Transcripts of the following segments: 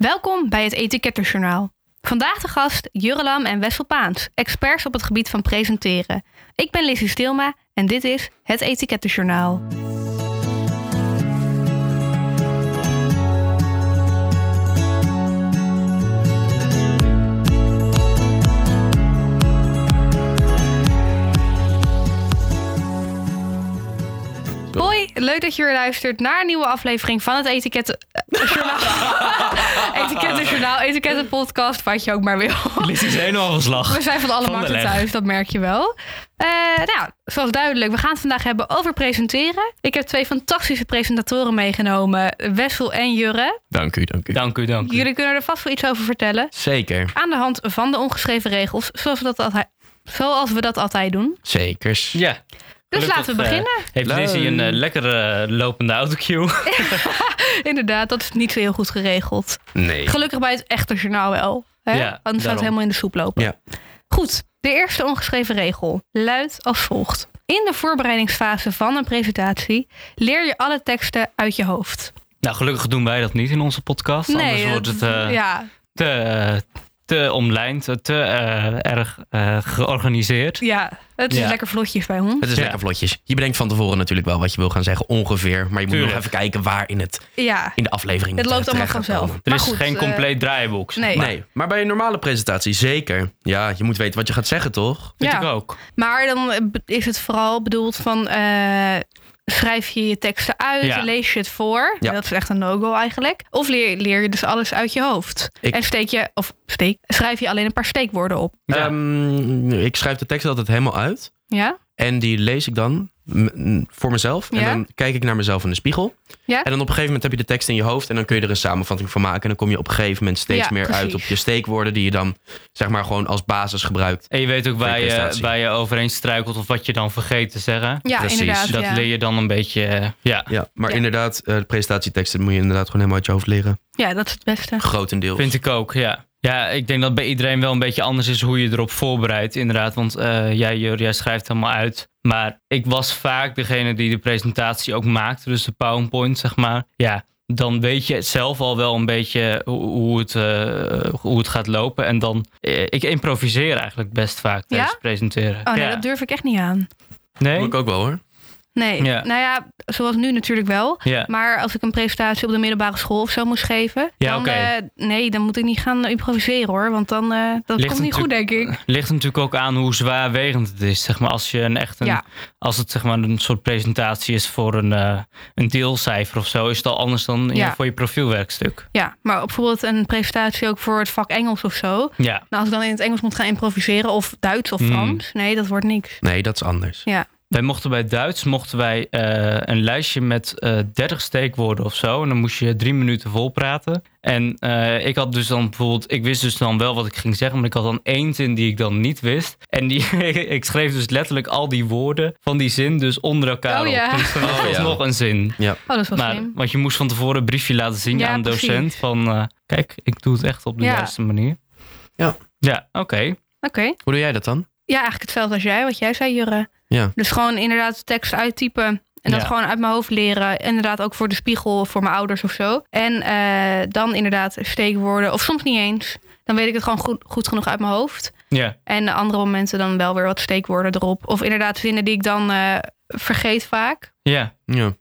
Welkom bij het Etikettenjournaal. Vandaag de gast Jurre Lam en Wessel Paans, experts op het gebied van presenteren. Ik ben Lizzie Stilma en dit is het Etikettenjournaal. Leuk dat je weer luistert naar een nieuwe aflevering van het Etikettenjournaal. Etikettenjournaal, Etikettenpodcast, wat je ook maar wil. Lizzie is helemaal van slag. We zijn van alle markten thuis, dat merk je wel. Eh, nou, zoals duidelijk, we gaan het vandaag hebben over presenteren. Ik heb twee fantastische presentatoren meegenomen, Wessel en Jurre. Dank u, dank u. Dank u, dank u. Jullie kunnen er vast wel iets over vertellen. Zeker, Aan de hand van de ongeschreven regels, zoals we dat altijd, zoals we dat altijd doen. zekers. Ja. Dus laten we eh, beginnen. heeft Leuk. Lizzie een eh, lekkere eh, lopende autocue. Inderdaad, dat is niet zo heel goed geregeld. Nee. Gelukkig bij het echte journaal wel. Hè? Ja, Anders zou het helemaal in de soep lopen. Ja. Goed, de eerste ongeschreven regel luidt als volgt. In de voorbereidingsfase van een presentatie leer je alle teksten uit je hoofd. nou, gelukkig doen wij dat niet in onze podcast. Anders wordt het eh, ja, te, te omlijnd, te eh, erg eh, georganiseerd. ja, het is Ja. lekker vlotjes bij ons. Het is Ja. lekker vlotjes. Je bedenkt van tevoren natuurlijk wel wat je wil gaan zeggen, ongeveer. Maar je moet Tuurlijk. nog even kijken waar in, het, Ja, in de aflevering het loopt allemaal vanzelf. Er is goed, geen eh, compleet draaiboek. zeg nee. maar. Nee, maar bij een normale presentatie zeker. Ja, je moet weten wat je gaat zeggen, toch? Vind Ja. ik ook. Maar dan is het vooral bedoeld van... schrijf je je teksten uit, Ja. lees je het voor. Ja. Dat is echt een no-go eigenlijk. Of leer, leer je dus alles uit je hoofd. Ik- En steek je, of steek, schrijf je alleen een paar steekwoorden op. Ja. Ehm, ik schrijf de tekst altijd helemaal uit. Ja? En die lees ik dan voor mezelf. En dan kijk ik naar mezelf in de spiegel. Ja? En dan op een gegeven moment heb je de tekst in je hoofd. En dan kun je er een samenvatting van maken. En dan kom je op een gegeven moment steeds Ja, meer uit op je steekwoorden. Die je dan zeg maar gewoon als basis gebruikt. En je weet ook waar je, waar je overheen struikelt of wat je dan vergeet te zeggen. Ja, Precies. inderdaad. Dat ja. leer je dan een beetje, eh, ja, Ja, maar Ja. inderdaad, eh, de presentatieteksten moet je inderdaad gewoon helemaal uit je hoofd leren. ja, dat is het beste. Grotendeels. Vind ik ook, ja. Ja, ik denk dat bij iedereen wel een beetje anders is hoe je erop voorbereidt, inderdaad. Want eh, jij, Jur, jij schrijft helemaal uit. Maar ik was vaak degene die de presentatie ook maakte, dus de PowerPoint, zeg maar. Ja, dan weet je zelf al wel een beetje hoe, hoe het, eh, hoe het gaat lopen. En dan, eh, ik improviseer eigenlijk best vaak tijdens Ja? het presenteren. Oh nee, ja. dat durf ik echt niet aan. Doe nee? ik ook wel hoor. Nee, Ja. nou ja, zoals nu natuurlijk wel. Ja. Maar als ik een presentatie op de middelbare school of zo moest geven... Ja, dan, oké. eh, nee, dan moet ik niet gaan improviseren hoor. Want dan eh, dat Ligt komt niet goed, denk ik. Ligt natuurlijk ook aan hoe zwaarwegend het is. Zeg maar, als je een echt een, Ja. als het zeg maar een soort presentatie is voor een, eh, een deelcijfer of zo, is het al anders dan voor je profielwerkstuk. Ja, maar bijvoorbeeld een presentatie ook voor het vak Engels of zo. Ja, Nou, als ik dan in het Engels moet gaan improviseren of Duits of Hmm. Frans. Nee, dat wordt niks. Nee, dat is anders. Ja, wij mochten bij Duits mochten wij eh, een lijstje met eh 30 steekwoorden of zo. En dan moest je drie minuten vol praten. En eh, ik had dus dan bijvoorbeeld, ik wist dus dan wel wat ik ging zeggen, maar ik had dan één zin die ik dan niet wist. En die, ik schreef dus letterlijk al die woorden van die zin dus onder elkaar Oh, op. ja. Dus dan was Oh, ja. nog een zin. Ja. oh, dat is wel Maar, want je moest van tevoren een briefje laten zien Ja, aan de docent. Van eh, kijk, ik doe het echt op de Ja. juiste manier. Ja. Ja, oké. Oké. Hoe doe jij dat dan? Ja, eigenlijk hetzelfde als jij, wat jij zei, Jurre. Ja. Dus gewoon inderdaad de tekst uittypen. En dat Ja. gewoon uit mijn hoofd leren. Inderdaad ook voor de spiegel, voor mijn ouders of zo. En eh, dan inderdaad steekwoorden. Of soms niet eens. Dan weet ik het gewoon goed, goed genoeg uit mijn hoofd. Ja. En andere momenten dan wel weer wat steekwoorden erop. Of inderdaad zinnen die ik dan eh, vergeet vaak. Ja. Ja.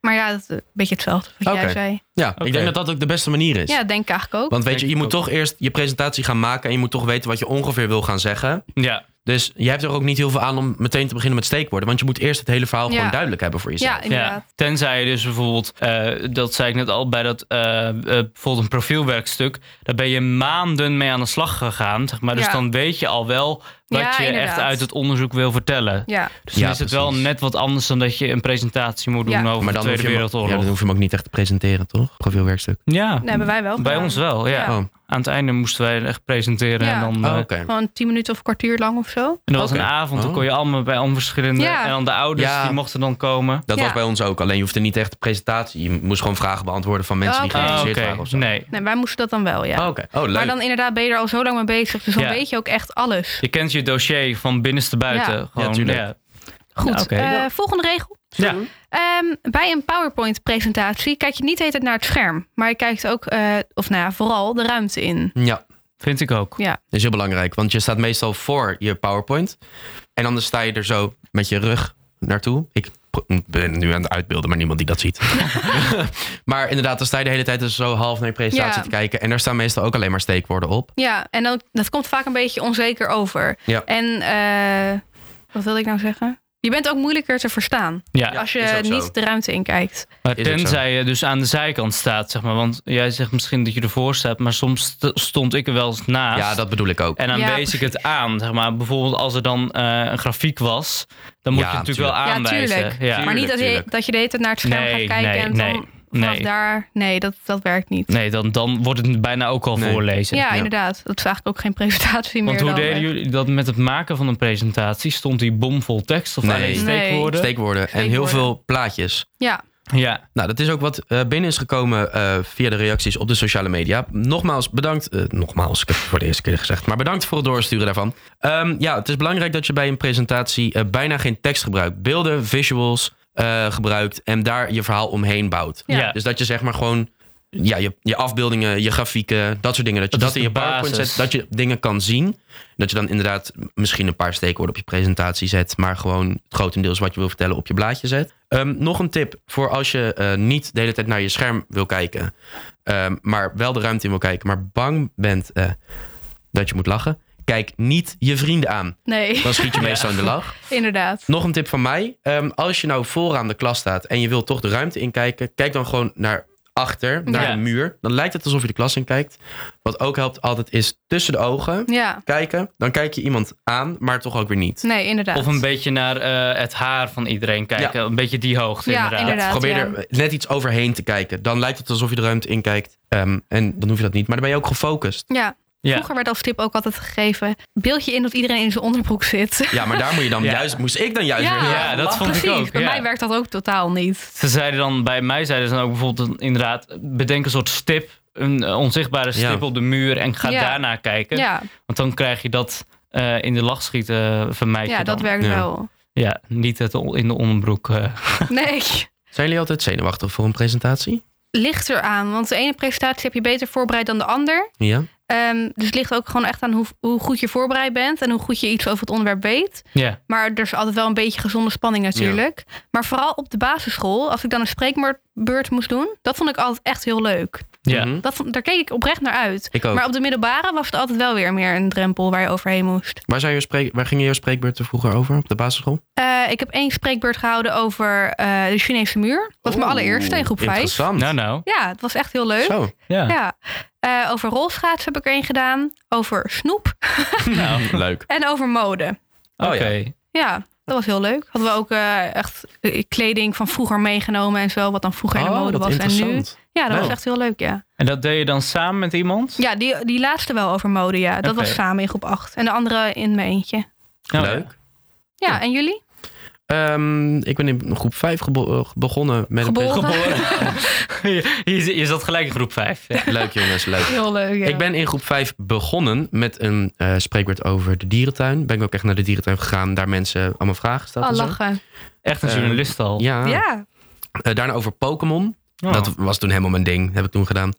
Maar ja, dat is een beetje hetzelfde wat jij Oké. zei. Ja, ik denk dat dat ook de beste manier is. Ja, denk ik eigenlijk ook. Want weet je, Denk je moet ook. toch eerst je presentatie gaan maken en je moet toch weten wat je ongeveer wil gaan zeggen. Ja. Dus je hebt er ook niet heel veel aan om meteen te beginnen met steekwoorden. Want je moet eerst het hele verhaal Ja. gewoon duidelijk hebben voor jezelf. Ja, inderdaad. Ja, tenzij je dus bijvoorbeeld, eh, dat zei ik net al bij dat eh, eh, bijvoorbeeld een profielwerkstuk, daar ben je maanden mee aan de slag gegaan, zeg maar. Dus Ja. dan weet je al wel wat Ja, je inderdaad. echt uit het onderzoek wil vertellen. Ja, Dus dan Ja, is het wel net wat anders dan dat je een presentatie moet doen Ja. over Maar de dan Tweede hem, ja, Wereldoorlog. dan hoef je hem ook niet echt te presenteren, toch? Profielwerkstuk. Ja, dat hebben wij wel bij gedaan. ons wel. Ja. Ja. Oh, Aan het einde moesten wij echt presenteren. Ja. En dan, oh eh, oké. Gewoon tien minuten of een kwartier lang of zo. en dat was een avond, dan Oh. kon je allemaal bij allemaal verschillende. Ja. En dan de ouders, Ja. die mochten dan komen. Dat Ja. was bij ons ook. Alleen je hoefde niet echt de presentatie. Je moest gewoon vragen beantwoorden van mensen Oh, die oké. Ah, geïnteresseerd oké. waren of zo. Nee. Nee, wij moesten dat dan wel, ja. Oh, oké. Oh, leuk. maar dan inderdaad ben je er al zo lang mee bezig. Dus dan Ja. weet je ook echt alles. Je kent je dossier van binnenste buiten. Ja. Gewoon, Ja, tuurlijk. ja. Goed, eh, Ja. volgende regel. Ja. Ehm, bij een PowerPoint-presentatie kijk je niet de hele tijd naar het scherm. Maar je kijkt ook, eh, of nou ja, vooral de ruimte in. Ja, Vind ik ook. Ja, dat is heel belangrijk. Want je staat meestal voor je PowerPoint. En dan sta je er zo met je rug naartoe. Ik ben nu aan het uitbeelden, maar niemand die dat ziet. maar inderdaad, dan sta je de hele tijd dus zo half naar je presentatie Ja. te kijken. En daar staan meestal ook alleen maar steekwoorden op. ja en dan, dat komt vaak een beetje onzeker over. Ja. En eh, wat wilde ik nou zeggen? Je bent ook moeilijker te verstaan Ja, als je niet de ruimte in kijkt. maar tenzij je dus aan de zijkant staat, zeg maar. Want jij zegt misschien dat je ervoor staat, maar soms st- stond ik er wel eens naast. Ja, dat bedoel ik ook. En dan Ja, wees ik het aan, zeg maar. Bijvoorbeeld als er dan eh, een grafiek was, dan moet Ja, je het natuurlijk wel Ja, aanwijzen. tuurlijk. Ja, maar niet dat je, dat je de hele tijd naar het scherm Nee, gaat kijken nee, en dan nee, vanaf nee. daar... Nee, dat, dat werkt niet. Nee, dan, dan wordt het bijna ook al Nee. voorlezen. Ja, Ja. inderdaad. Dat is eigenlijk ook geen presentatie meer. Want hoe dan, deden jullie dat met het maken van een presentatie? Stond die bomvol tekst of Nee. alleen Nee. steekwoorden? Steekwoorden en heel veel plaatjes. Ja, Ja, Nou, dat is ook wat eh, binnen is gekomen eh, via de reacties op de sociale media. Nogmaals, bedankt. eh, nogmaals, ik heb het voor de eerste keer gezegd. Maar bedankt voor het doorsturen daarvan. Ehm, ja, het is belangrijk dat je bij een presentatie bijna geen tekst gebruikt. Beelden, visuals eh, gebruikt en daar je verhaal omheen bouwt. Ja. ja. Dus dat je zeg maar gewoon ja, je, je afbeeldingen, je grafieken, dat soort dingen. Dat je Dat in je PowerPoint basis. zet, dat je dingen kan zien. Dat je dan inderdaad misschien een paar steekwoorden op je presentatie zet, maar gewoon het grotendeels wat je wil vertellen op je blaadje zet. Ehm, nog een tip voor als je eh, niet de hele tijd naar je scherm wil kijken, ehm, maar wel de ruimte in wil kijken, maar bang bent eh, dat je moet lachen. Kijk niet je vrienden aan. nee, Dan schiet je meestal in de lach. inderdaad. Nog een tip van mij. Ehm, als je nou vooraan de klas staat en je wilt toch de ruimte inkijken, kijk dan gewoon naar achter, naar Ja. de muur. Dan lijkt het alsof je de klas in kijkt. Wat ook helpt altijd is tussen de ogen Ja, kijken. Dan kijk je iemand aan, maar toch ook weer niet. nee, inderdaad. Of een beetje naar eh, het haar van iedereen kijken. Een beetje die hoogte Ja, inderdaad. inderdaad. Probeer ja. er net iets overheen te kijken. Dan lijkt het alsof je de ruimte inkijkt. Ehm, en dan hoef je dat niet. Maar dan ben je ook gefocust. Ja. Ja. Vroeger werd als tip ook altijd gegeven... beeld je in dat iedereen in zijn onderbroek zit. Ja, maar daar moet je dan Ja. juist, moest ik dan juist Ja, weer dat vond ik ook, bij ja. mij werkt dat ook totaal niet. Ze zeiden dan, bij mij zeiden ze dan ook bijvoorbeeld inderdaad, bedenk een soort stip, een eh, onzichtbare stip Ja. op de muur en ga Ja. daarna kijken. Ja, Want dan krijg je dat eh, in de lach schieten vermijd ja dat dan. werkt Ja. wel. Ja, niet het in de onderbroek. eh. Nee, Zijn jullie altijd zenuwachtig voor een presentatie? ligt eraan. Want de ene presentatie heb je beter voorbereid dan de ander. Ja. Ehm, dus het ligt ook gewoon echt aan hoe, hoe goed je voorbereid bent... en hoe goed je iets over het onderwerp weet. Maar er is altijd wel een beetje gezonde spanning natuurlijk. Maar vooral op de basisschool, als ik dan een spreekbeurt moest doen... dat vond ik altijd echt heel leuk. Ja. Mhm. Dat vond, daar keek ik oprecht naar uit. Ik ook. Maar op de middelbare was het altijd wel weer meer een drempel waar je overheen moest. Waar, zijn je spreek, waar gingen je spreekbeurten vroeger over op de basisschool? Eh, ik heb één spreekbeurt gehouden over eh, de Chinese muur. Dat was mijn allereerste in groep 5. Interessant. Nou, nou. Ja, het was echt heel leuk. Zo. Ja. Ja. Eh, over rolschaats heb ik er één gedaan. Over snoep. Nou, Leuk. En over mode. Oké. Oh, ja. Dat was heel leuk. Hadden we ook eh, echt eh, kleding van vroeger meegenomen en zo. Wat dan vroeger in de Oh, mode was. En nu. Ja, dat was echt heel leuk, ja. En dat deed je dan samen met iemand? Ja, die, die laatste wel over mode, ja. Dat was samen in groep 8. En de andere in mijn eentje. Oh, Leuk. Ja, en jullie? Ehm, ik ben in groep 5 begonnen met Geboren. een je, je, je zat gelijk in groep 5. Ja. Leuk jongens, leuk. Heel leuk, ja. Ik ben in groep 5 begonnen met een eh spreekwoord over de dierentuin. Ben ik ook echt naar de dierentuin gegaan. Daar mensen allemaal vragen gesteld. Oh, en zo. lachen. Echt een Eh, journalist al. Ja. Ja. Eh, daarna over Pokémon. Oh. Dat was toen helemaal mijn ding. Heb ik toen gedaan.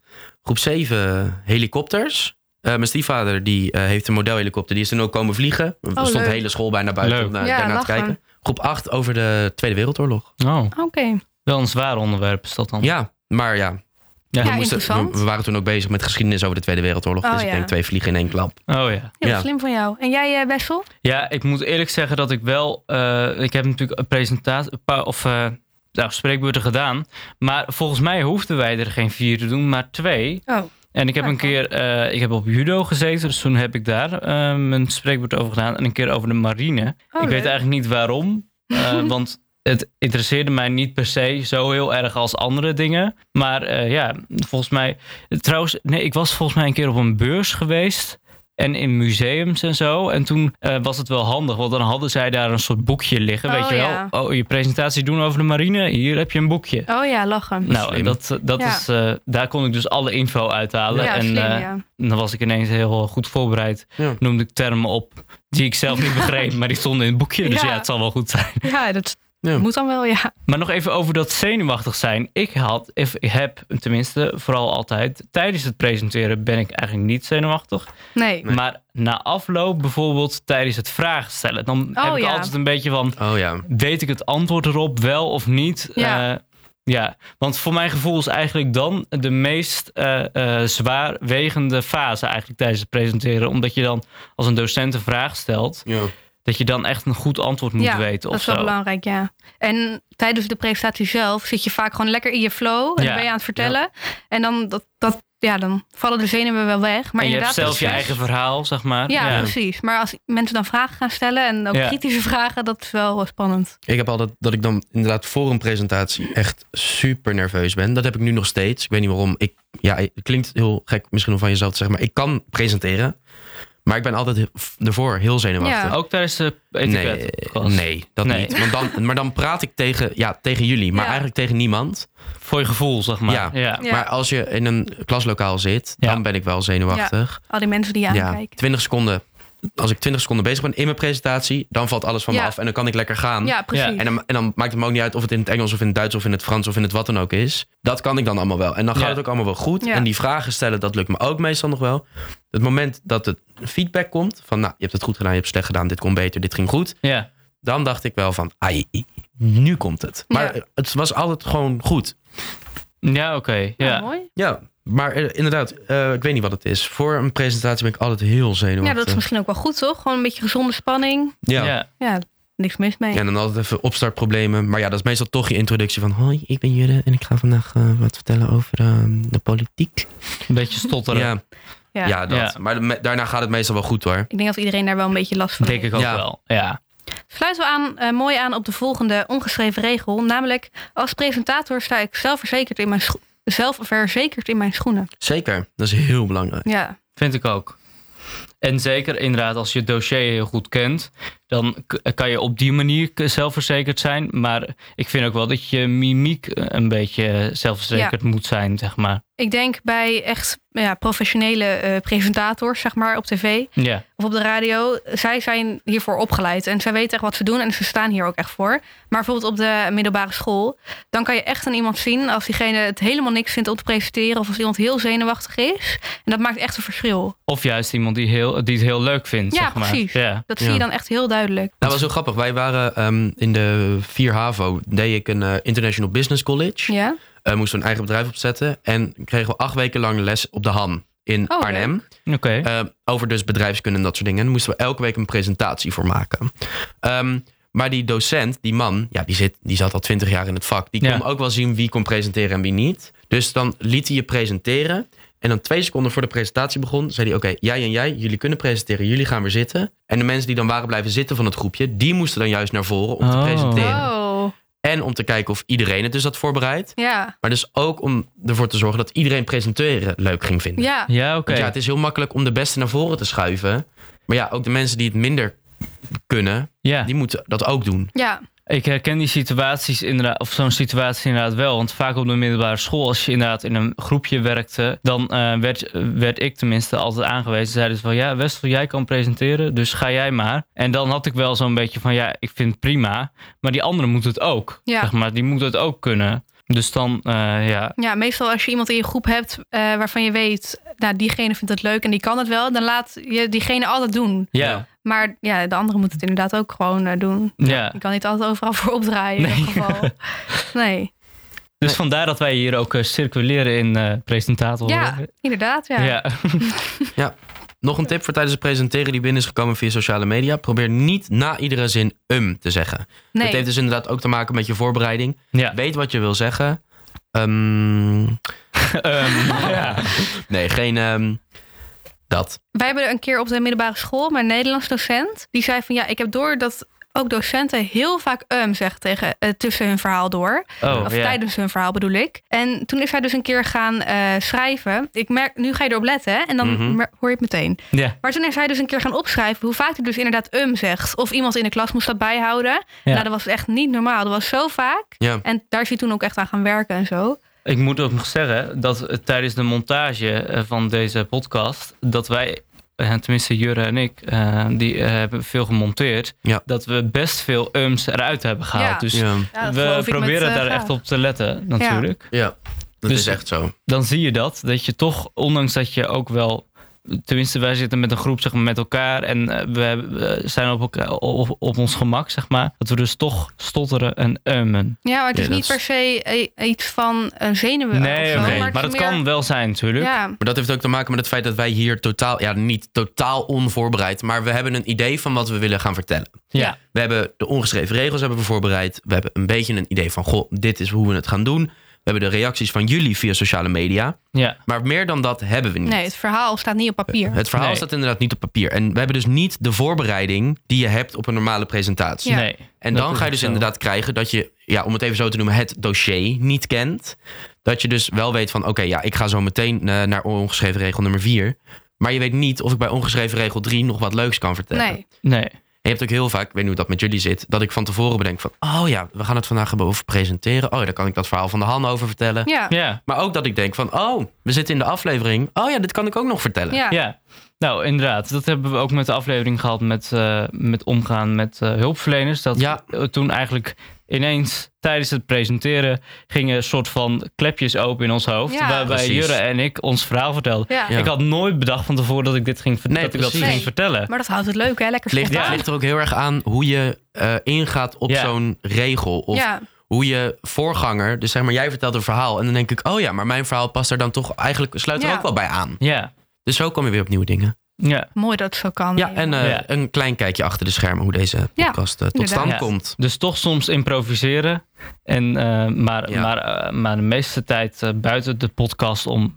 Groep 7 helikopters. Eh, mijn stiefvader die, eh, heeft een modelhelikopter. Die is toen ook komen vliegen. Er stond Oh, leuk. de hele school bijna buiten Leuk. om naar, Ja, daarnaar te kijken. Groep 8 over de Tweede Wereldoorlog. Oh, Oké. wel een zwaar onderwerp is dat dan. Ja, maar ja. Ja. we, Ja, moesten, interessant. we, we waren toen ook bezig met geschiedenis over de Tweede Wereldoorlog. Oh, dus ik denk twee vliegen in één klap. Oh ja. Heel Ja. slim van jou. En jij, eh, Wessel? Ja, ik moet eerlijk zeggen dat ik wel. eh, ik heb natuurlijk een presentatie. een paar- Of eh nou, spreekbeurten gedaan. Maar volgens mij hoefden wij er geen vier te doen, maar twee. Oh. En ik heb Ah, een keer. eh, ik heb op judo gezeten, dus toen heb ik daar eh, mijn spreekbeurt over gedaan. En een keer over de marine. Oh, ik weet eigenlijk niet waarom. eh, want het interesseerde mij niet per se zo heel erg als andere dingen. Maar ja, volgens mij. Trouwens, nee, ik was volgens mij een keer op een beurs geweest. En in museums en zo. En toen eh, was het wel handig, want dan hadden zij daar een soort boekje liggen. weet Oh, je wel? ja. Oh, je presentatie doen over de marine. Hier heb je een boekje. Oh ja, lachen. Nou, Slim. dat, dat Ja. is, eh, daar kon ik dus alle info uithalen. ja, en slim, eh, ja. dan was ik ineens heel goed voorbereid. Ja. Noemde ik termen op die ik zelf niet begreep, maar die stonden in het boekje. Dus Ja. ja, het zal wel goed zijn. Ja, dat, Ja. moet dan wel, ja. Maar nog even over dat zenuwachtig zijn. Ik had, if, ik heb tenminste vooral altijd, tijdens het presenteren ben ik eigenlijk niet zenuwachtig. Nee. Nee. Maar na afloop, bijvoorbeeld tijdens het vragen stellen, dan Oh, heb ik ja. altijd een beetje van, Oh ja. weet ik het antwoord erop wel of niet? Ja. Eh, ja, want voor mijn gevoel is eigenlijk dan de meest eh, eh, zwaarwegende fase eigenlijk tijdens het presenteren. Omdat je dan als een docent een vraag stelt, ja. Dat je dan echt een goed antwoord moet ja, weten dat is wel zo. belangrijk, ja. En tijdens de presentatie zelf zit je vaak gewoon lekker in je flow. En Ja. dan ben je aan het vertellen. En dan, dat, dat, ja, dan vallen de zenuwen wel weg. Maar en je hebt inderdaad, zelf je eigen verhaal, zeg maar. Ja, precies. Maar als mensen dan vragen gaan stellen en ook Ja. kritische vragen, dat is wel spannend. Ik heb altijd dat ik dan inderdaad voor een presentatie echt super nerveus ben. Dat heb ik nu nog steeds. Ik weet niet waarom. Ik, ja, het klinkt heel gek misschien om van jezelf te zeggen, maar ik kan presenteren. Maar ik ben altijd ervoor heel zenuwachtig. Ja. Ook tijdens de Nee, etiket. nee, dat Nee. niet. Want dan, maar dan praat ik tegen, ja, tegen jullie, maar Ja. eigenlijk tegen niemand. Voor je gevoel, zeg maar. Ja. ja. Ja. Maar als je in een klaslokaal zit, Ja. dan ben ik wel zenuwachtig. Al die mensen die je Ja, aankijken. 20 seconden. Als ik 20 seconden bezig ben in mijn presentatie, dan valt alles van me af en dan kan ik lekker gaan. Ja, precies. En dan, en dan maakt het me ook niet uit of het in het Engels of in het Duits of in het Frans of in het wat dan ook is. Dat kan ik dan allemaal wel. En dan gaat Ja. het ook allemaal wel goed. Ja. En die vragen stellen, dat lukt me ook meestal nog wel. Het moment dat het feedback komt van, nou, je hebt het goed gedaan, je hebt het slecht gedaan, dit kon beter, dit ging goed. Ja. Dan dacht ik wel van, ai, nu komt het. Maar Ja. het was altijd gewoon goed. Ja, oké. Ja, Ja. mooi. Ja, maar eh, inderdaad, eh, ik weet niet wat het is. Voor een presentatie ben ik altijd heel Ja, zenuwachtig. dat is misschien ook wel goed, toch? Gewoon een beetje gezonde spanning. ja. Ja. Ja, niks mis mee. Ja, en dan altijd even opstartproblemen. Maar ja, dat is meestal toch je introductie van... Hoi, ik ben Jurre en ik ga vandaag eh, wat vertellen over eh, de politiek. Een beetje stotteren. Ja, Ja. ja. dat. Ja. Maar me- daarna gaat het meestal wel goed hoor. Ik denk dat iedereen daar wel een beetje last van Denk heeft. ik ook Ja. wel. Ja. Sluiten we aan, eh, mooi aan op de volgende ongeschreven regel. Namelijk, als presentator sta ik zelfverzekerd in mijn, scho- zelfverzekerd in mijn schoenen. Zeker, dat is heel belangrijk. Ja, Vind ik ook. En zeker inderdaad, als je het dossier heel goed kent, dan kan je op die manier zelfverzekerd zijn. Maar ik vind ook wel dat je mimiek eh, een beetje zelfverzekerd moet zijn, zeg maar. ik denk bij echt ja, professionele eh, presentators, zeg maar, op tv Ja, of op de radio. Zij zijn hiervoor opgeleid en zij weten echt wat ze doen en ze staan hier ook echt voor. Maar bijvoorbeeld op de middelbare school, dan kan je echt aan iemand zien als diegene het helemaal niks vindt om te presenteren of als iemand heel zenuwachtig is. En dat maakt echt een verschil. of juist iemand die, heel, die het heel leuk vindt, Ja, zeg maar. precies. Ja. Dat Ja. zie je dan echt heel duidelijk. Dat was heel grappig. Wij waren ehm, in de 4 HAVO, deed ik een eh, International Business College. Ja? Eh, moesten we een eigen bedrijf opzetten. En kregen we acht weken lang les op de Han in Oh, Arnhem. Oké. Eh, over dus bedrijfskunde en dat soort dingen. En daar moesten we elke week een presentatie voor maken. Ehm, maar die docent, die man, ja, die, zit, die zat al twintig jaar in het vak. Die Ja. kon ook wel zien wie kon presenteren en wie niet. Dus dan liet hij je presenteren. En dan twee seconden voor de presentatie begon, zei hij: Oké, jij en jij, jullie kunnen presenteren, jullie gaan weer zitten. En de mensen die dan waren blijven zitten van het groepje, die moesten dan juist naar voren om te Oh. presenteren. Oh, En om te kijken of iedereen het dus had voorbereid. ja. Maar dus ook om ervoor te zorgen dat iedereen presenteren leuk ging vinden. Ja, ja, oké. Ja, het is heel makkelijk om de beste naar voren te schuiven. Maar ja, ook de mensen die het minder kunnen, Ja. die moeten dat ook doen. ja. Ik herken die situaties inderdaad, of zo'n situatie inderdaad wel. Want vaak op de middelbare school, als je inderdaad in een groepje werkte, dan eh, werd, werd ik tenminste altijd aangewezen. Zeiden ze van ja, Westel, jij kan presenteren, dus ga jij maar. En dan had ik wel zo'n beetje van ja, ik vind het prima, maar die anderen moeten het ook. Ja. Zeg maar, die moeten het ook kunnen. Dus dan, eh, ja, Ja, meestal als je iemand in je groep hebt eh, waarvan je weet, nou, diegene vindt het leuk en die kan het wel, dan laat je diegene altijd doen. ja, Maar ja, de andere moet het inderdaad ook gewoon eh, doen. ja. Je kan niet altijd overal voor opdraaien in Nee. ieder geval. Nee. Dus vandaar dat wij hier ook eh, circuleren in eh presentator. Ja, inderdaad. Ja. ja. Nog een tip voor tijdens het presenteren die binnen is gekomen via sociale media. Probeer niet na iedere zin um te zeggen. Nee. Dat heeft dus inderdaad ook te maken met je voorbereiding. ja. Weet wat je wil zeggen. Ehm, Ehm, ja. nee, geen ehm, dat. Wij hebben een keer op de middelbare school mijn Nederlands docent. Die zei van ja, ik heb door dat ook docenten heel vaak um zeggen tegen, eh, tussen hun verhaal door. Oh, Of tijdens hun verhaal bedoel ik. En toen is hij dus een keer gaan eh, schrijven. Ik merk, nu ga je erop letten hè, en dan Mhm. hoor je het meteen. Ja. Maar toen is hij dus een keer gaan opschrijven hoe vaak hij dus inderdaad um zegt. Of iemand in de klas moest dat bijhouden. Nou, dat was echt niet normaal. Dat was zo vaak. En daar is hij toen ook echt aan gaan werken en zo. Ik moet ook nog zeggen dat tijdens de montage eh, van deze podcast, dat wij eh, tenminste Jurre en ik, eh, die hebben veel gemonteerd, Ja. dat we best veel ums eruit hebben gehaald. Ja. Dus Ja, we proberen daar echt op te letten, natuurlijk. ja. dat Dus- is echt zo. Dan zie je dat, dat je toch, ondanks dat je ook wel... Tenminste, wij zitten met een groep zeg maar, met elkaar en eh, we, we zijn op, elkaar, op, op ons gemak, zeg maar. Dat we dus toch stotteren en ummen. Ja, maar het is niet per se eh, iets van een zenuwen Nee, zo. het maar meer- kan wel zijn natuurlijk. Ja, Maar dat heeft ook te maken met het feit dat wij hier totaal, ja, niet totaal onvoorbereid, maar we hebben een idee van wat we willen gaan vertellen. Ja. We hebben de ongeschreven regels hebben we voorbereid. We hebben een beetje een idee van, goh, dit is hoe we het gaan doen. We hebben de reacties van jullie via sociale media. ja. Maar meer dan dat hebben we niet. nee, het verhaal staat niet op papier. Het verhaal Nee. staat inderdaad niet op papier. En we hebben dus niet de voorbereiding die je hebt op een normale presentatie. Ja. Nee. En dan ga je dus zo. inderdaad krijgen dat je, ja, om het even zo te noemen, het dossier niet kent. Dat je dus wel weet van, oké, ja, ik ga zo meteen eh, naar ongeschreven regel nummer 4. Maar je weet niet of ik bij ongeschreven regel 3 nog wat leuks kan vertellen. Nee, Nee. En je hebt ook heel vaak, ik weet niet hoe dat met jullie zit, dat ik van tevoren bedenk van, oh ja, we gaan het vandaag hebben over presenteren. Oh, ja, daar kan ik dat verhaal van de Han over vertellen. ja. Ja. Maar ook dat ik denk van, oh, we zitten in de aflevering. Oh ja, dit kan ik ook nog vertellen. Ja. Ja, nou inderdaad. Dat hebben we ook met de aflevering gehad met, eh, met omgaan met eh, hulpverleners. Dat Ja. toen eigenlijk ineens tijdens het presenteren gingen een soort van klepjes open in ons hoofd. Ja. waarbij Precies. Jurre en ik ons verhaal vertelden. Ja. Ja. Ik had nooit bedacht van tevoren dat ik dit ging, ver- Nee, dat ik dat ging Nee. vertellen. Maar dat houdt het leuk, hè? Lekker Het ligt, het ligt er ook heel erg aan hoe je eh, ingaat op Ja. zo'n regel. Of ja, hoe je voorganger, dus zeg maar, jij vertelt een verhaal. En dan denk ik, oh ja, maar mijn verhaal past er dan toch eigenlijk, sluit er Ja. ook wel bij aan. Ja, Dus zo kom je weer op nieuwe dingen. Ja. mooi dat het zo kan. Ja, en eh, Ja. een klein kijkje achter de schermen hoe deze Ja, podcast eh, tot stand Ja. komt. Dus toch soms improviseren. En, eh, maar, Ja. maar, maar de meeste tijd buiten de podcast om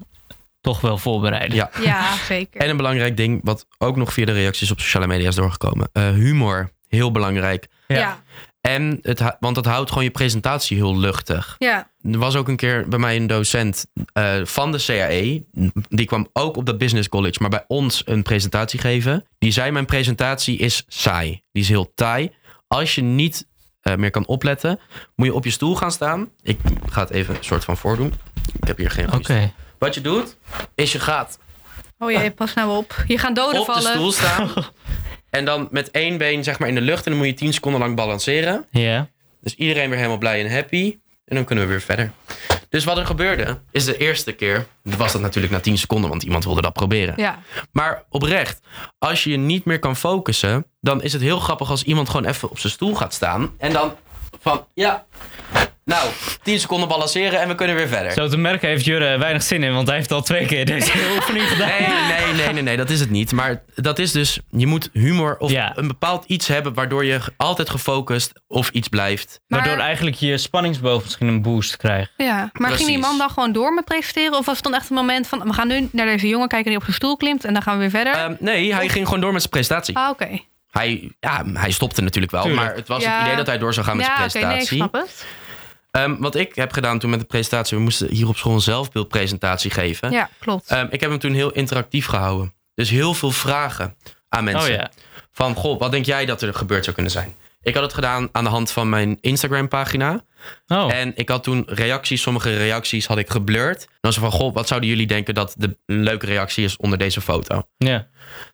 toch wel voorbereiden. Ja. Ja, zeker. En een belangrijk ding, wat ook nog via de reacties op sociale media is doorgekomen. Eh, humor, heel belangrijk. ja. En het, want dat houdt gewoon je presentatie heel luchtig. Ja. Er was ook een keer bij mij een docent eh, van de CAE. Die kwam ook op dat business college, maar bij ons een presentatie geven. Die zei: Mijn presentatie is saai. Die is heel taai. Als je niet eh, meer kan opletten, moet je op je stoel gaan staan. Ik ga het even een soort van voordoen. Ik heb hier geen Oké. Wat je doet, is je gaat Oh jee, pas nou op. Je gaan doden op de vallen. stoel staan. en dan met één been zeg maar in de lucht. En dan moet je 10 seconden lang balanceren. Ja. Dus iedereen weer helemaal blij en happy. En dan kunnen we weer verder. Dus wat er gebeurde, is de eerste keer. Was dat natuurlijk na 10 seconden, want iemand wilde dat proberen. Ja. Maar oprecht, als je je niet meer kan focussen. dan is het heel grappig als iemand gewoon even op zijn stoel gaat staan. En dan van ja. Nou, 10 seconden balanceren en we kunnen weer verder. Zo te merken heeft Jurre weinig zin in, want hij heeft al twee keer deze oefening gedaan. Nee, nee, nee, nee, nee, dat is het niet. Maar dat is dus, je moet humor of Ja. een bepaald iets hebben waardoor je altijd gefocust of iets blijft. Maar, Waardoor eigenlijk je spanningsboog misschien een boost krijgt. ja. maar ging die man dan gewoon door met presenteren? Of was het dan echt een moment van... we gaan nu naar deze jongen kijken die op zijn stoel klimt... en dan gaan we weer verder? Ehm, nee, hij ging gewoon door met zijn presentatie. ah, oké. Hij, ja, hij stopte natuurlijk wel, Tuurlijk. maar het was Ja. het idee dat hij door zou gaan met Ja, zijn oké, nee, ik presentatie. snap het. Ehm, wat ik heb gedaan toen met de presentatie, we moesten hier op school een zelfbeeldpresentatie geven. Ja, klopt. Ehm, ik heb hem toen heel interactief gehouden. Dus heel veel vragen aan mensen. Oh ja. Van, goh, wat denk jij dat er gebeurd zou kunnen zijn? Ik had het gedaan aan de hand van mijn Instagram pagina. Oh, En ik had toen reacties, sommige reacties had ik geblurred. Dan was er van, goh, wat zouden jullie denken dat de een leuke reactie is onder deze foto? ja.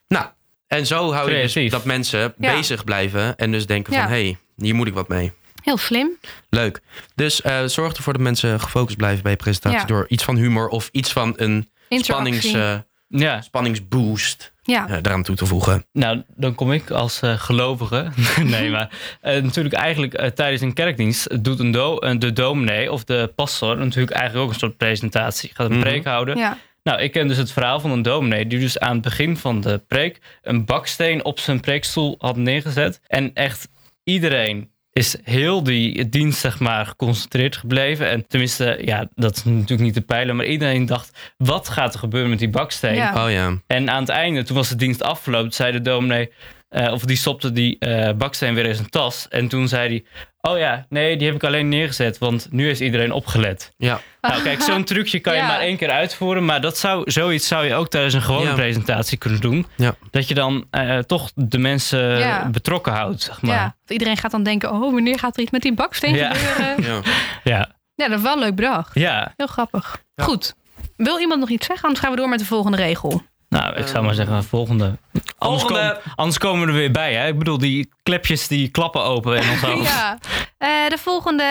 Nou, en zo hou je dus dat mensen Ja. bezig blijven. En dus denken Ja. van, hé, hey, hier moet ik wat mee. Heel slim. Leuk. Dus eh, zorg ervoor dat mensen gefocust blijven bij je presentatie. Ja. Door iets van humor of iets van een spannings, eh, ja. spanningsboost Ja. eh, eraan toe te voegen. Nou, dan kom ik als eh, gelovige. nee, maar eh, natuurlijk eigenlijk eh, tijdens een kerkdienst doet een do eh, de dominee of de pastor natuurlijk eigenlijk ook een soort presentatie. Gaat een Mhm. preek houden. ja. Nou, ik ken dus het verhaal van een dominee die dus aan het begin van de preek een baksteen op zijn preekstoel had neergezet. En echt iedereen is heel die dienst, zeg maar, geconcentreerd gebleven. En tenminste, ja, dat is natuurlijk niet te peilen, maar iedereen dacht, wat gaat er gebeuren met die baksteen? Ja. Oh ja. En aan het einde, toen was de dienst afgelopen, zei de dominee, eh, of die stopte die eh, baksteen weer in zijn tas. En toen zei hij, oh ja, nee, die heb ik alleen neergezet, want nu heeft iedereen opgelet. Ja. Nou kijk, zo'n trucje kan je Ja. maar één keer uitvoeren, maar dat zou, zoiets zou je ook tijdens een gewone Ja. presentatie kunnen doen. Ja. Dat je dan eh, toch de mensen Ja. betrokken houdt, zeg maar. ja. Want Iedereen gaat dan denken... oh, wanneer gaat er iets met die baksteen Ja. gebeuren? ja. Ja, Ja, dat is wel leuk bedacht. ja. Heel grappig. Ja. Goed. Wil iemand nog iets zeggen? Anders gaan we door met de volgende regel. Nou, ik zou maar zeggen, volgende. Anders, Volgende. Anders komen we er weer bij, hè? Ik bedoel, die klepjes die klappen open ons hoofd. Ja. Eh, de volgende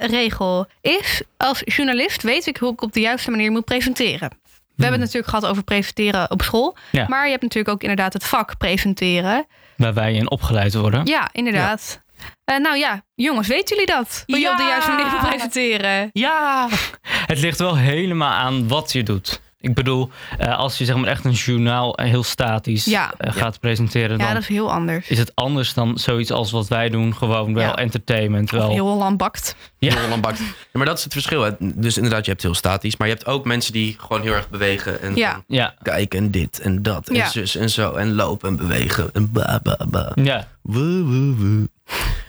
regel is: als journalist weet ik hoe ik op de juiste manier moet presenteren. We hebben het natuurlijk gehad over presenteren op school. Ja. Maar je hebt natuurlijk ook inderdaad het vak presenteren. Waar wij in opgeleid worden. Ja, inderdaad. Eh, nou ja, jongens, weten jullie dat? Hoe je op de Ja. juiste manier moet presenteren? Ja! Het ligt wel helemaal aan wat je doet. Ik bedoel, eh, als je zeg maar echt een journaal eh, heel statisch Ja. eh, gaat presenteren, Ja, dan dat is heel anders. is het anders dan zoiets als wat wij doen. Gewoon wel Ja. entertainment. Of Wel. heel Holland bakt. Ja. Heel bakt. Ja, maar dat is het verschil. hè. Dus inderdaad, je hebt heel statisch. Maar je hebt ook mensen die gewoon heel erg bewegen. En Ja. Ja, kijken en dit en dat. En Ja. zus en zo. En lopen en bewegen. En ba, ba, ba. ja. Woe, woe, woe.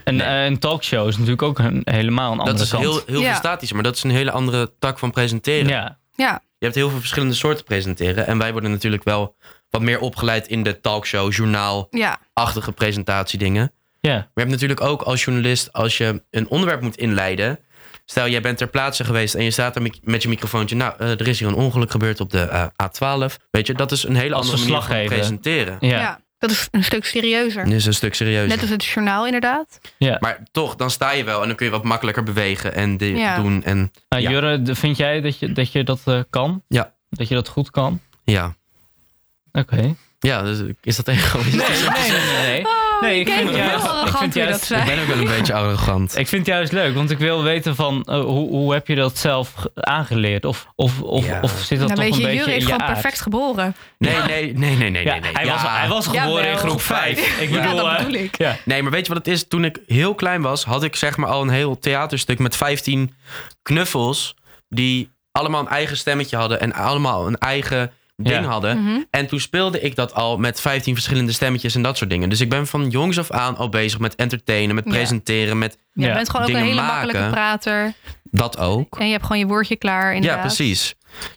En Nee. een talkshow is natuurlijk ook een, helemaal een andere Dat is kant. heel, heel Ja. veel statischer. Maar dat is een hele andere tak van presenteren. Ja, Ja, Je hebt heel veel verschillende soorten presenteren. En wij worden natuurlijk wel wat meer opgeleid in de talkshow, journaal-achtige ja, presentatiedingen. ja. Maar je hebt natuurlijk ook als journalist, als je een onderwerp moet inleiden. Stel, jij bent ter plaatse geweest en je staat er met- je microfoontje. Nou, eh, er is hier een ongeluk gebeurd op de eh, A12. Weet je, dat is een hele Als andere manier van presenteren. ja. ja. Dat is een stuk serieuzer. Dit is een stuk serieuzer. Net als het journaal inderdaad. Maar toch, dan sta je wel en dan kun je wat makkelijker bewegen en dit Ja. doen. En Nou, Ja. Jurre, vind jij dat je dat, je dat eh, kan? Ja. Dat je dat goed kan? ja, Oké. ja dus is dat egoïstisch? Nee, nee, nee. nee. Oh, Nee, ik ik vind heel ik arrogant vind je dat Ik ben ook wel een beetje arrogant. Ik vind het juist leuk, want ik wil weten van eh, hoe, hoe heb je dat zelf ge- aangeleerd? Of, of, of, Ja. of zit dat Nou, toch een je, beetje Jure in is je gewoon aard? perfect geboren. Nee, nee, nee, nee, nee. Ja, nee, nee. hij, was, hij was geboren in groep 5. Ik Ja, bedoel, dat eh, bedoel ik. ja. Nee, maar weet je wat het is? Toen ik heel klein was, had ik zeg maar al een heel theaterstuk met 15 knuffels. Die allemaal een eigen stemmetje hadden en allemaal een eigen ding Ja. hadden. Mhm. En toen speelde ik dat al met 15 verschillende stemmetjes en dat soort dingen. Dus ik ben van jongs af aan al bezig met entertainen, met Ja. presenteren, met Je Ja. bent gewoon ook een hele maken. makkelijke prater. dat ook. En je hebt gewoon je woordje klaar inderdaad. Ja, precies.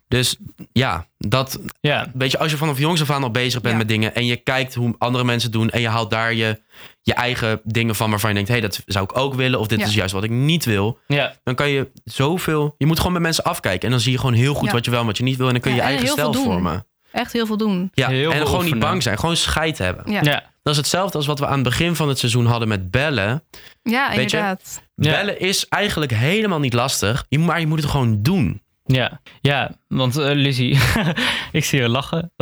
Dus ja, dat, ja. weet je, als je vanaf jongs af aan al bezig bent Ja. met dingen en je kijkt hoe andere mensen doen en je haalt daar je, je eigen dingen van waarvan je denkt, hé, hey, dat zou ik ook willen of dit Ja. is juist wat ik niet wil. ja. Dan kan je zoveel, je moet gewoon met mensen afkijken en dan zie je gewoon heel goed Ja. wat je wel en wat je niet wil en dan kun je Ja, je en eigen stijl vormen. Echt heel veel doen. Ja, Heel en veel gewoon niet bang zijn, gewoon scheid hebben. Ja, Ja. Dat is hetzelfde als wat we aan het begin van het seizoen hadden met bellen. ja Weet je? inderdaad. Ja. Bellen is eigenlijk helemaal niet lastig, maar je moet het gewoon doen. Ja, ja want eh, Lizzie, ik zie je lachen.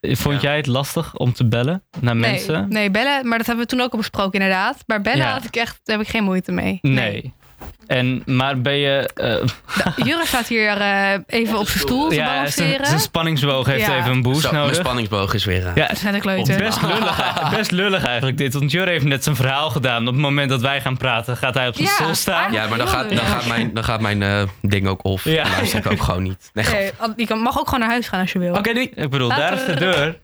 Vond Ja. jij het lastig om te bellen naar Nee, mensen? nee, bellen, maar dat hebben we toen ook al besproken inderdaad. Maar bellen Ja. had ik echt, daar heb ik geen moeite mee. Nee. En, maar ben je... eh, Jure staat hier eh, even op zijn stoel te ja, zijn, balanceren. zijn spanningsboog heeft Ja. even een boost Zo, mijn nodig. spanningsboog is weer... eh, Ja, Dat is net een kleuter. best lullig, best lullig eigenlijk dit. Want Jur heeft net zijn verhaal gedaan. Op het moment dat wij gaan praten, gaat hij op zijn Ja, stoel staan. Ja, maar dan gaat, dan leuk. gaat mijn, dan gaat mijn eh, ding ook off. Ja. Dan luister ik ook gewoon niet. Nee, Nee, je mag ook gewoon naar huis gaan als je wil. Oké, die- ik bedoel, daar is de deur.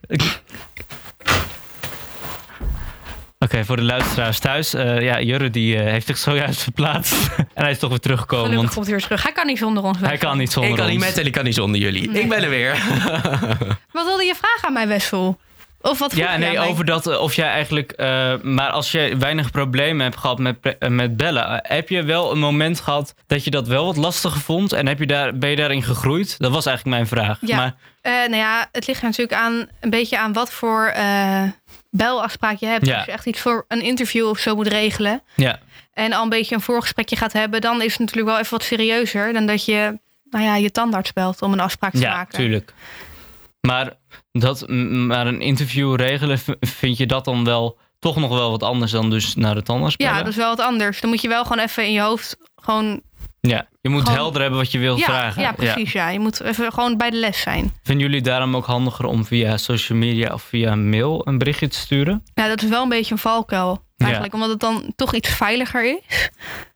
Oké, voor de luisteraars thuis. eh, ja, Jurre die, eh, heeft zich zojuist verplaatst. en hij is toch weer teruggekomen. Gelukkig Want komt hij weer terug. Hij kan niet zonder ons weg. hij kan niet zonder ik kan niet ons. met en ik kan niet zonder jullie. Ik ben er weer. Wat wilde je vragen aan mij, Wessel? Of wat Ja, nee, over dat eh, of jij eigenlijk. eh, maar als je weinig problemen hebt gehad met, met bellen, heb je wel een moment gehad dat je dat wel wat lastiger vond en heb je daar, ben je daarin gegroeid? Dat was eigenlijk mijn vraag. Ja. Maar, Eh, nou ja, het ligt natuurlijk aan, een beetje aan wat voor eh, belafspraak je hebt. Ja. Als je echt iets voor een interview of zo moet regelen... ja, en al een beetje een voorgesprekje gaat hebben... dan is het natuurlijk wel even wat serieuzer... dan dat je nou ja, je tandarts belt om een afspraak te ja, maken. tuurlijk. Maar, dat, maar een interview regelen, vind je dat dan wel toch nog wel wat anders dan dus naar de tandarts Ja, bellen? dat is wel wat anders. Dan moet je wel gewoon even in je hoofd gewoon... Ja, je moet Gewoon- helder hebben wat je wilt Ja, vragen. ja, precies. Ja. Je moet even gewoon bij de les zijn. Vinden jullie daarom ook handiger om via social media of via mail een berichtje te sturen? Ja, dat is wel een beetje een valkuil eigenlijk. Omdat het dan toch iets veiliger is.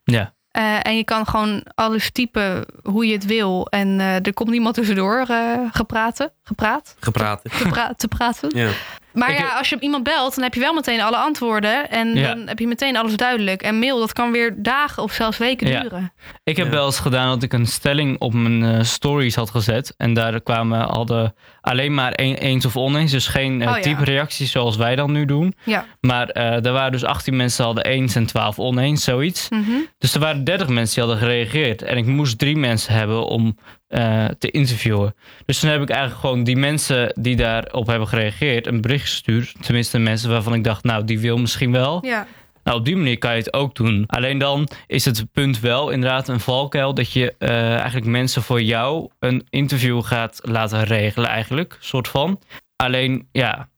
Ja. Eh, en je kan gewoon alles typen hoe je het wil. En eh, er komt niemand tussendoor eh gepraten, gepraat, Gepraat. te, pra- te praten. Ja. Maar Ik- ja, als je iemand belt, dan heb je wel meteen alle antwoorden. En Ja. dan heb je meteen alles duidelijk. En mail, dat kan weer dagen of zelfs weken Ja. duren. Ik heb Ja. wel eens gedaan dat ik een stelling op mijn eh, stories had gezet. En daar kwamen hadden alleen maar een, eens of oneens. Dus geen eh, Oh ja. type reacties zoals wij dan nu doen. Ja. Maar eh, er waren dus 18 mensen hadden eens en 12 oneens, zoiets. Mhm. Dus er waren 30 mensen die hadden gereageerd. En ik moest drie mensen hebben om eh, te interviewen. Dus toen heb ik eigenlijk gewoon die mensen die daarop hebben gereageerd een bericht gestuurd. Tenminste, mensen waarvan ik dacht, nou, die wil misschien wel. Ja. Nou, op die manier kan je het ook doen. Alleen dan is het punt wel inderdaad een valkuil dat je eh, eigenlijk mensen voor jou een interview gaat laten regelen, eigenlijk, soort van. Alleen, ja.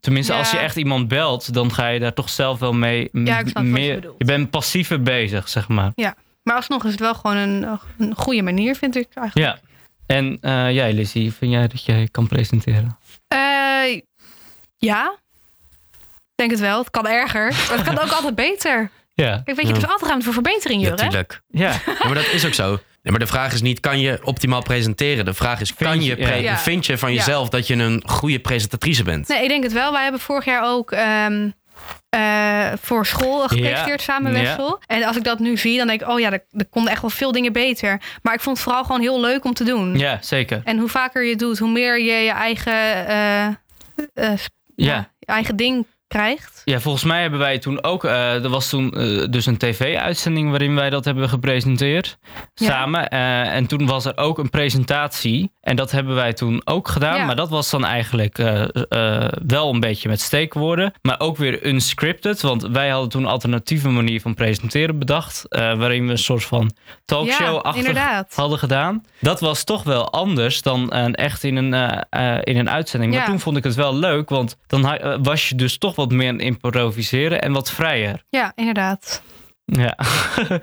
Tenminste, Ja. als je echt iemand belt, dan ga je daar toch zelf wel mee Ja, ik snap je meer. bedoelt. Je bent passiever bezig, zeg maar. Maar alsnog is het wel gewoon een, een goede manier, vind ik eigenlijk. Ja. En eh, jij, Lizzie, vind jij dat jij kan presenteren? Eh, ja. Ik denk het wel. Het kan erger. Maar het kan ook altijd beter. Ja. Kijk, weet je, er is altijd ruimte voor verbetering, Ja, Jure. tuurlijk. Ja. Ja, maar dat is ook zo. Nee, maar de vraag is niet, kan je optimaal presenteren? De vraag is, kan Vind je pre- ja. Ja. vind je van Ja. jezelf dat je een goede presentatrice bent? Nee, ik denk het wel. Wij hebben vorig jaar ook ehm, eh, voor school gepresenteerd samen Ja. Wessel. En als ik dat nu zie, dan denk ik, oh ja, er, er konden echt wel veel dingen beter. Maar ik vond het vooral gewoon heel leuk om te doen. ja, zeker. En hoe vaker je het doet, hoe meer je je eigen, sp- Ja. je eigen ding krijgt. Ja, volgens mij hebben wij toen ook. eh, er was toen eh, dus een tv-uitzending waarin wij dat hebben gepresenteerd. Ja. Samen. Eh, en toen was er ook een presentatie. En dat hebben wij toen ook gedaan. Ja. Maar dat was dan eigenlijk wel een beetje met steekwoorden. Maar ook weer unscripted. Want wij hadden toen een alternatieve manier van presenteren bedacht. waarin we een soort van Ja, talkshow-achtig inderdaad. hadden gedaan. Dat was toch wel anders dan echt in een, in een uitzending. Maar toen vond ik het wel leuk, want dan was je dus toch wat meer aan improviseren en wat vrijer. Ja, inderdaad. Ja,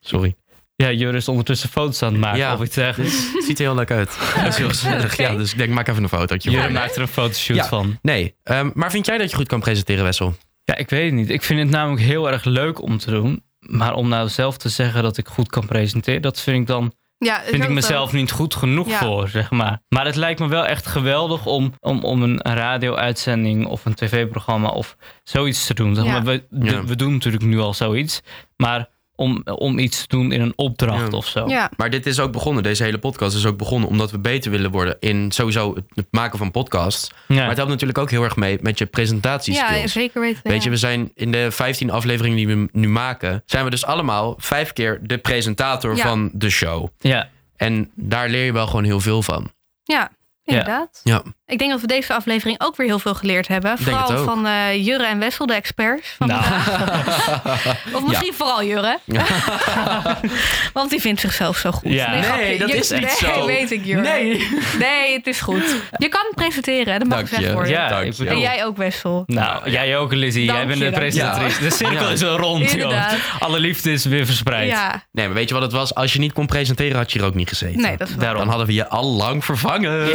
Sorry. ja Jur is ondertussen foto's aan het maken Ja. of iets dergelijks. Het ziet er heel leuk uit. Dat is heel gezellig. Oké. Ja, dus ik denk, maak even een fotootje. Jur van. maakt er een fotoshoot Ja. van. Nee, ehm, maar vind jij dat je goed kan presenteren, Wessel? Ja, ik weet het niet. Ik vind het namelijk heel erg leuk om te doen. Maar om nou zelf te zeggen dat ik goed kan presenteren, dat vind ik dan Ja, vind ik mezelf niet goed genoeg Ja. voor, zeg maar. Maar het lijkt me wel echt geweldig om, om, om een radio-uitzending of een tv-programma of zoiets te doen. Zeg Ja. maar, we, de- Ja. we doen natuurlijk nu al zoiets. Maar om, om iets te doen in een opdracht Ja. of zo. Ja, Maar dit is ook begonnen, deze hele podcast is ook begonnen omdat we beter willen worden in sowieso het- maken van podcasts. Ja. Maar het helpt natuurlijk ook heel erg mee met je presentatieskills. ja zeker weten. Weet ja. je, we zijn in de 15 afleveringen die we nu maken, zijn we dus allemaal vijf keer de presentator Ja. van de show. ja. En daar leer je wel gewoon heel veel van. Ja, inderdaad. Ja. Ik denk dat we deze aflevering ook weer heel veel geleerd hebben. Vooral van eh, Jurre en Wessel, de experts. Van Nou. vandaag. Of misschien vooral Jurre. Want die vindt zichzelf zo goed. Ja. Nee, dat Je- is niet nee, zo. weet ik, Jurre. Nee. Nee, het is goed. Je kan presenteren, dat mag gezegd je. worden. Ja, En jij ook, Wessel. Nou, jij ook, Lizzie. Dank jij bent de presentatrice. De cirkel Ja. is rond, Inderdaad. joh. Alle liefde is weer verspreid. Ja, Nee, maar weet je wat het was? Als je niet kon presenteren, had je hier ook niet gezeten. nee, dat is. Dan hadden we je al lang vervangen.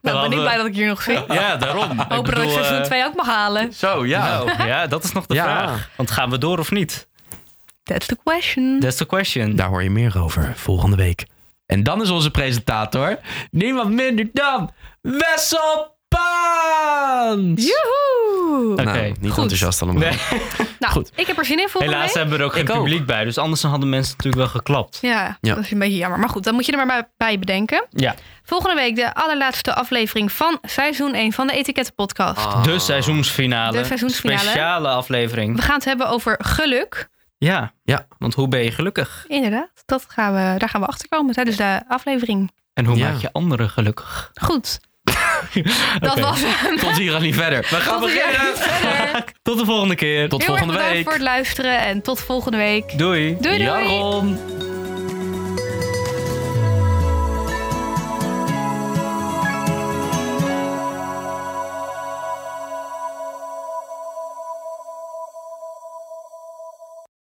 Nou, ben hadden ik we- blij dat ik hier nog zit. Ja, daarom. Hopen dat ik seizoen eh, 2 ook mag halen. Zo, ja. nou, ja, dat is nog de Ja. vraag. Want gaan we door of niet? That's the question. That's the question. Daar hoor je meer over volgende week. En dan is onze presentator niemand minder dan Wessel Paans. Joehoe! Oké, nou, niet goed. enthousiast allemaal. Nee. Nou, Goed. ik heb er zin in volgende Helaas week. hebben we er ook geen ook. publiek bij. Dus anders hadden mensen natuurlijk wel geklapt. Ja, Ja. dat is een beetje jammer. Maar goed, dan moet je er maar bij- bedenken. Ja. Volgende week de allerlaatste aflevering van seizoen 1 van de Etiketten Podcast. Ah. De seizoensfinale. De seizoensfinale. Speciale aflevering. We gaan het hebben over geluk. Ja. Ja. Want hoe ben je gelukkig? Inderdaad, dat gaan we, daar gaan we achter komen tijdens de aflevering. En hoe Ja. maak je anderen gelukkig? Goed, dat was hem. Tot hier al niet verder. We gaan Tot beginnen. verder. Tot de volgende keer. Tot Heel erg volgende bedankt week. voor het luisteren en tot volgende week. Doei. Doei doei. Jaron.